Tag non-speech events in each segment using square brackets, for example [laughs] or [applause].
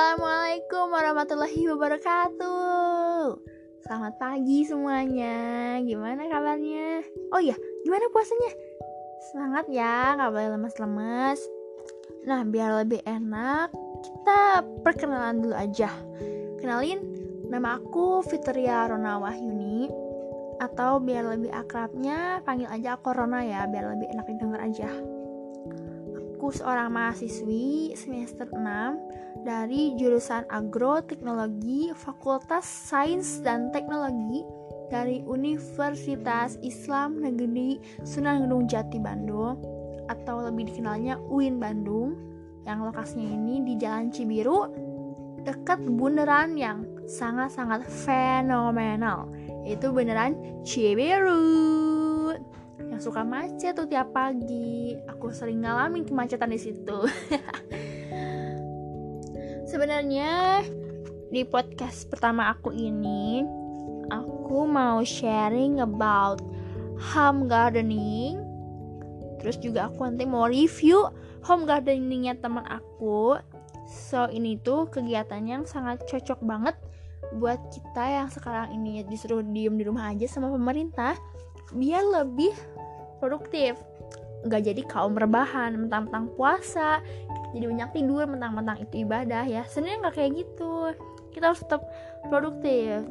Assalamualaikum warahmatullahi wabarakatuh. Selamat pagi semuanya. Gimana kabarnya? Oh iya, gimana puasanya? Semangat ya, gak boleh lemes-lemes. Nah, biar lebih enak Kita perkenalan dulu aja. Kenalin, nama aku Fitria Rona Wahyuni. Atau biar lebih akrabnya, panggil aja aku Rona ya Biar lebih enak didengar aja Aku seorang mahasiswi semester 6 dari jurusan Agroteknologi Fakultas Sains dan Teknologi dari Universitas Islam Negeri Sunan Gunung Jati Bandung atau lebih dikenalnya UIN Bandung. Yang lokasinya ini di Jalan Cibiru dekat bundaran yang sangat-sangat fenomenal yaitu bundaran Cibiru suka macet tuh tiap pagi. Aku sering ngalamin kemacetan di situ. [laughs] Sebenarnya di podcast pertama aku ini aku mau sharing about home gardening. Terus juga aku nanti mau review home gardeningnya teman aku. So ini tuh kegiatan yang sangat cocok banget buat kita yang sekarang ini disuruh diem di rumah aja sama pemerintah biar lebih produktif. Nggak jadi kaum rebahan mentang-mentang puasa jadi banyak tidur mentang-mentang itu ibadah ya. Sebenarnya nggak kayak gitu. Kita harus tetap produktif.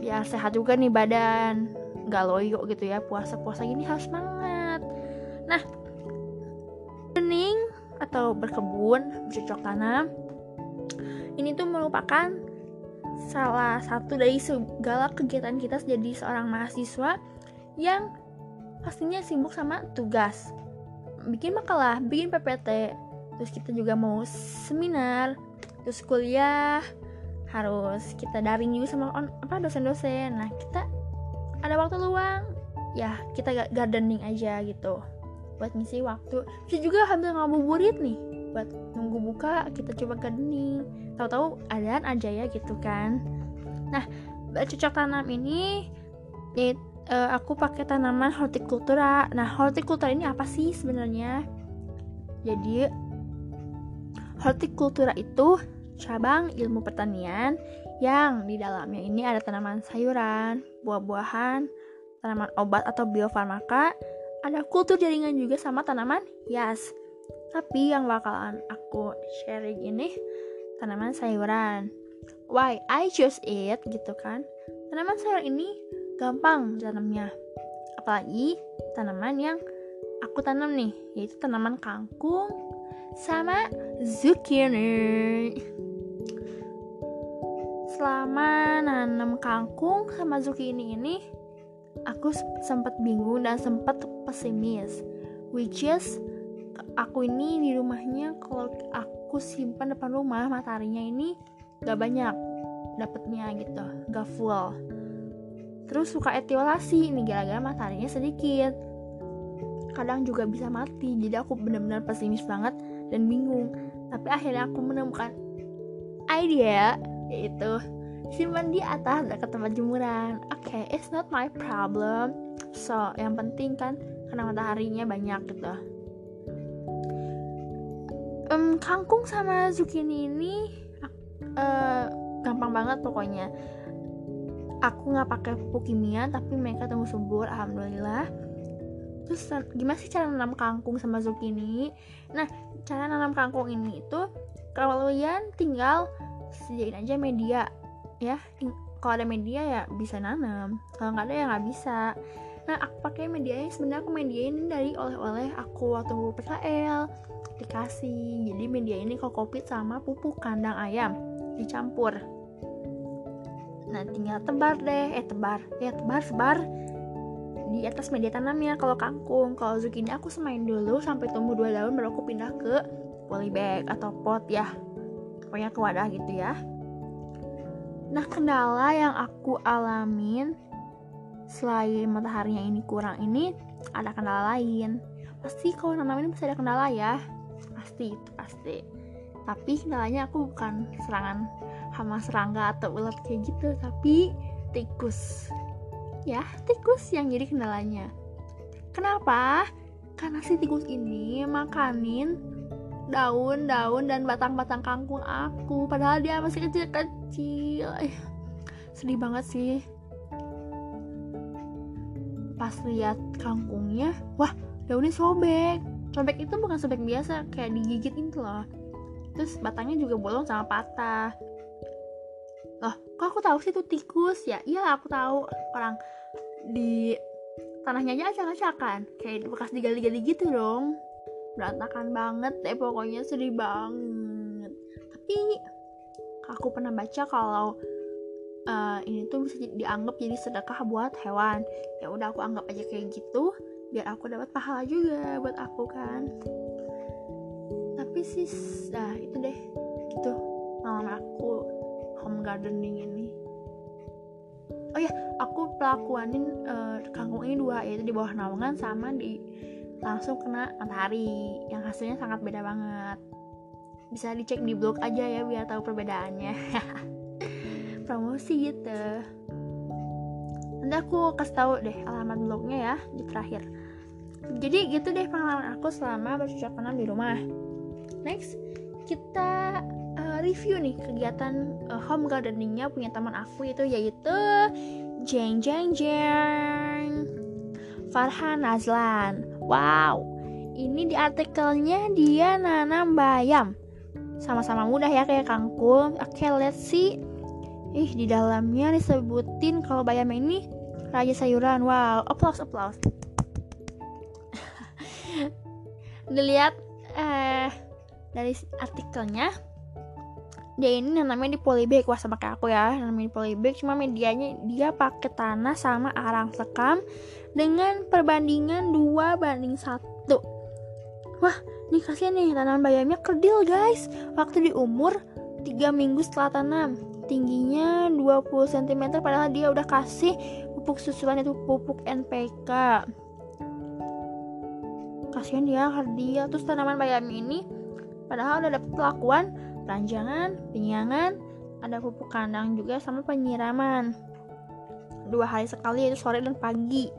Biar sehat juga nih badan. Nggak loyo gitu ya puasa-puasa gini harus semangat. Nah bening atau berkebun bercocok tanam ini tuh merupakan salah satu dari segala kegiatan kita jadi seorang mahasiswa yang pastinya sibuk sama tugas. Bikin makalah bikin PPT terus kita juga mau seminar terus kuliah harus kita daring juga sama on, apa dosen-dosen. Nah kita ada waktu luang ya kita gardening aja gitu. Buat ngisi waktu. Bisa juga sambil ngabuburit nih buat nunggu buka kita coba gardening. Tahu-tahu adaan aja ya gitu kan. Nah cocok tanam ini yaitu uh, aku pakai tanaman hortikultura. Nah, hortikultura ini apa sih sebenarnya? Jadi, hortikultura itu cabang ilmu pertanian yang di dalamnya ini ada tanaman sayuran, buah-buahan, tanaman obat atau biofarmaka, ada kultur jaringan juga sama tanaman hias. Tapi yang bakalan aku sharing ini tanaman sayuran. Why I choose it gitu kan? Tanaman sayur ini gampang tanamnya apalagi tanaman yang aku tanam nih yaitu tanaman kangkung sama zucchini. Selama nanam kangkung sama zucchini ini aku sempat bingung dan sempat pesimis which is aku ini di rumahnya kalau aku simpan depan rumah mataharinya ini gak banyak dapetnya gitu gak full terus suka etiolasi ini gara-gara mataharinya sedikit. Kadang juga bisa mati jadi aku benar-benar pesimis banget dan bingung. Tapi akhirnya aku menemukan ide yaitu simpan di atas dekat tempat jemuran. Oke okay, it's not my problem. So yang penting kan karena mataharinya banyak gitu. Um, kangkung sama zucchini ini uh, gampang banget pokoknya aku nggak pakai pupuk kimia tapi mereka tumbuh subur alhamdulillah. Terus gimana sih cara nanam kangkung sama zucchini? Nah cara nanam kangkung ini itu kalian tinggal sediain aja media ya. Kalau ada media ya bisa nanam kalau nggak ada ya nggak bisa. Nah aku pakai media ini sebenarnya aku media ini dari oleh-oleh aku waktu PKL dikasih. Jadi media ini kokopit sama pupuk kandang ayam dicampur nah tinggal tebar deh. Eh tebar. Ya tebar sebar. Di atas media tanamnya kalau kangkung. Kalau zucchini aku semain dulu sampai tumbuh dua daun baru aku pindah ke polybag atau pot ya. Pokoknya ke wadah gitu ya. Nah kendala yang aku alamin selain mataharinya ini kurang ini ada kendala lain. Pasti kalau nanam ini pasti ada kendala ya. Pasti itu pasti. Tapi kendalanya aku bukan serangan hama serangga atau ulat kayak gitu tapi tikus. Ya tikus yang jadi kendalanya. Kenapa? Karena si tikus ini makanin daun-daun dan batang-batang kangkung aku. Padahal dia masih kecil-kecil. Eh, sedih banget sih. Pas lihat kangkungnya wah daunnya sobek. Sobek itu bukan sobek biasa kayak digigit itu loh. Terus batangnya juga bolong sama patah loh kok aku tahu sih itu tikus? Ya iya aku tahu. Orang di tanahnya aja acak-acakan. Kayak bekas digali-gali gitu dong. Berantakan banget deh pokoknya sedih banget. Tapi aku pernah baca kalau uh, ini tuh bisa dianggap jadi sedekah buat hewan. Ya udah aku anggap aja kayak gitu biar aku dapat pahala juga buat aku kan. Tapi sih nah itu deh. Gitu. Malam aku home gardening ini. Oh ya aku pelakuanin uh, kangkung ini dua yaitu di bawah naungan sama di langsung kena matahari yang hasilnya sangat beda banget. Bisa dicek di blog aja ya biar tahu perbedaannya. [laughs] Promosi gitu. Nanti aku kasih tahu deh alamat blognya ya di terakhir. Jadi gitu deh pengalaman aku selama bercocok tanam di rumah. Next kita review nih kegiatan uh, home gardeningnya punya teman aku itu yaitu Jeng Jeng Jeng. Farhan Nazlan wow ini di artikelnya dia nanam bayam sama-sama mudah ya kayak kangkung oke okay, let's see. Ih, di dalamnya disebutin kalau bayam ini raja sayuran. Wow, applause, applause. [laughs] Dilihat eh dari artikelnya dia ini namanya di polybag. Wah sama kayak aku ya namanya di polybag. Cuma medianya dia pakai tanah sama arang sekam dengan perbandingan 2 banding 1 wah ini kasihan nih tanaman bayamnya kerdil guys. Waktu di umur 3 minggu setelah tanam tingginya 20 cm padahal dia udah kasih pupuk susulan itu pupuk NPK kasihan dia dia terus tanaman bayam ini padahal udah dapet perlakuan ranjangan, penyiangan ada pupuk kandang juga sama penyiraman. Dua hari sekali yaitu sore dan pagi.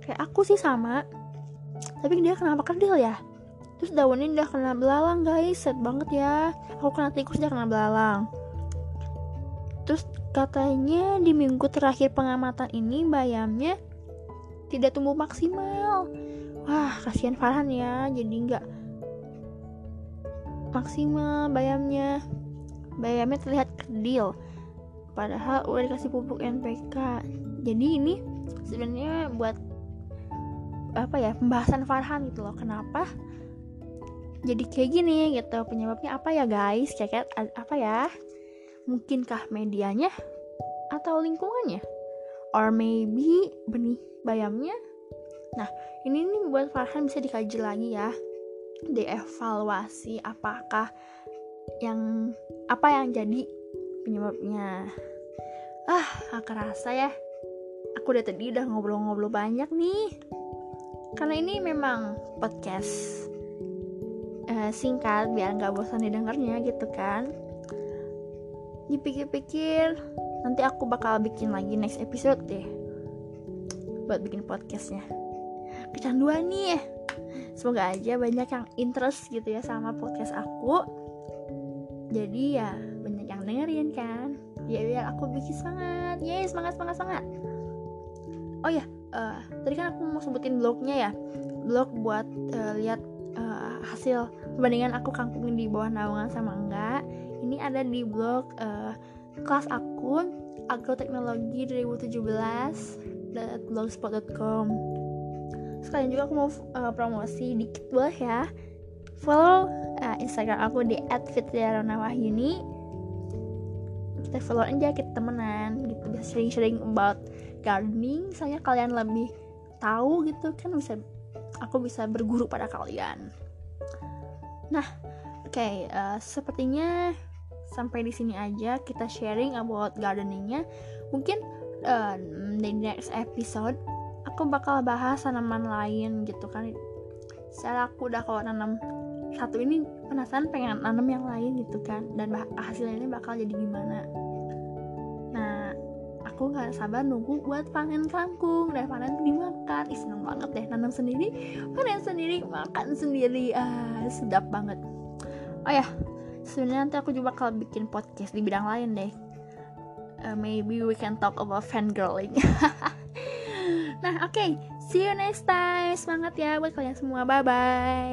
Kayak aku sih sama. Tapi dia kenapa kerdil ya? Terus daunnya udah kena belalang guys. Set banget ya. Aku kena tikus dia kena belalang. Terus katanya di minggu terakhir pengamatan ini bayamnya tidak tumbuh maksimal. Wah, kasihan Farhan ya, jadi nggak maksimal bayamnya. Bayamnya terlihat kerdil. Padahal udah dikasih pupuk NPK. Jadi ini sebenarnya buat apa ya pembahasan Farhan gitu loh. Kenapa? Jadi kayak gini gitu. Penyebabnya apa ya guys? Kayak apa ya? Mungkinkah medianya atau lingkungannya? Or maybe benih bayamnya? Nah, ini nih buat Farhan bisa dikaji lagi ya. Dievaluasi apakah yang apa yang jadi penyebabnya. Ah, gak kerasa ya. Aku udah tadi udah ngobrol-ngobrol banyak nih. Karena ini memang podcast uh, singkat biar nggak bosan didengarnya gitu kan dipikir-pikir nanti aku bakal bikin lagi next episode deh buat bikin podcastnya kecanduan nih semoga aja banyak yang interest gitu ya sama podcast aku. Jadi ya banyak yang dengerin kan. Ya biar aku bikin semangat. Yeay semangat semangat semangat. Oh ya uh, tadi kan aku mau sebutin blognya ya. Blog buat uh, lihat uh, hasil perbandingan aku kangkungin di bawah naungan sama enggak. Ini ada di blog uh, kelas akun agroteknologi 2017 blogspot.com sekalian juga aku mau uh, promosi dikit boleh ya? Follow uh, instagram aku di @fitriaranawahyuni kita follow aja kita temenan gitu. Bisa sharing-sharing about gardening. Misalnya kalian lebih tahu gitu kan bisa aku bisa berguru pada kalian. Nah oke okay, uh, sepertinya sampai di sini aja kita sharing about gardeningnya. Mungkin uh, di next episode aku bakal bahas tanaman lain gitu kan. Secara aku udah kalau nanam satu ini penasaran pengen nanam yang lain gitu kan dan hasilnya ini bakal jadi gimana. Nah aku nggak sabar nunggu buat panen kangkung. Dan panen dimakan. Ih, seneng banget deh nanam sendiri. Panen sendiri makan sendiri. Ah sedap banget. Oh ya sebenarnya nanti aku juga bakal bikin podcast di bidang lain deh. Uh, maybe we can talk about fangirling [laughs] nah oke. Okay. see you next time. Semangat ya buat kalian semua. Bye bye